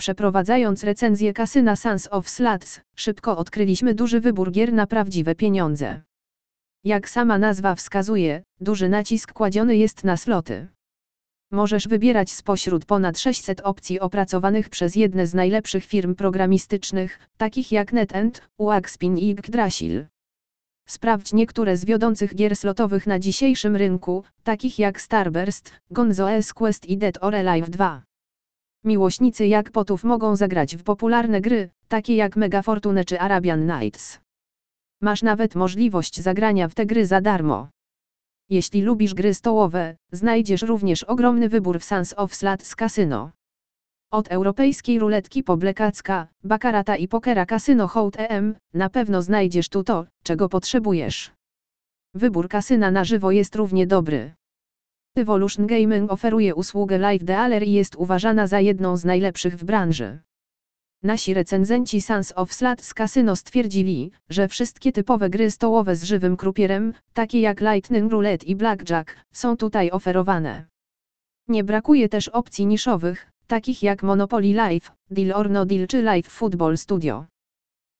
Przeprowadzając recenzję kasyna Sans of Slats, szybko odkryliśmy duży wybór gier na prawdziwe pieniądze. Jak sama nazwa wskazuje, duży nacisk kładziony jest na sloty. Możesz wybierać spośród ponad 600 opcji opracowanych przez jedne z najlepszych firm programistycznych, takich jak NetEnt, Uaxpin i Yggdrasil. Sprawdź niektóre z wiodących gier slotowych na dzisiejszym rynku, takich jak Starburst, Gonzo's Quest i Dead or Alive 2. Miłośnicy jackpotów mogą zagrać w popularne gry, takie jak Mega Fortune czy Arabian Nights. Masz nawet możliwość zagrania w te gry za darmo. Jeśli lubisz gry stołowe, znajdziesz również ogromny wybór w Sans of Slats Casino. Od europejskiej ruletki po blekacka, bakarata i pokera Casino Hołd EM, na pewno znajdziesz tu to, czego potrzebujesz. Wybór kasyna na żywo jest równie dobry. Evolution Gaming oferuje usługę Live Dealer i jest uważana za jedną z najlepszych w branży. Nasi recenzenci Sans of Slats Casino stwierdzili, że wszystkie typowe gry stołowe z żywym krupierem, takie jak Lightning Roulette i Blackjack, są tutaj oferowane. Nie brakuje też opcji niszowych, takich jak Monopoly Live, Deal or No Deal czy Live Football Studio.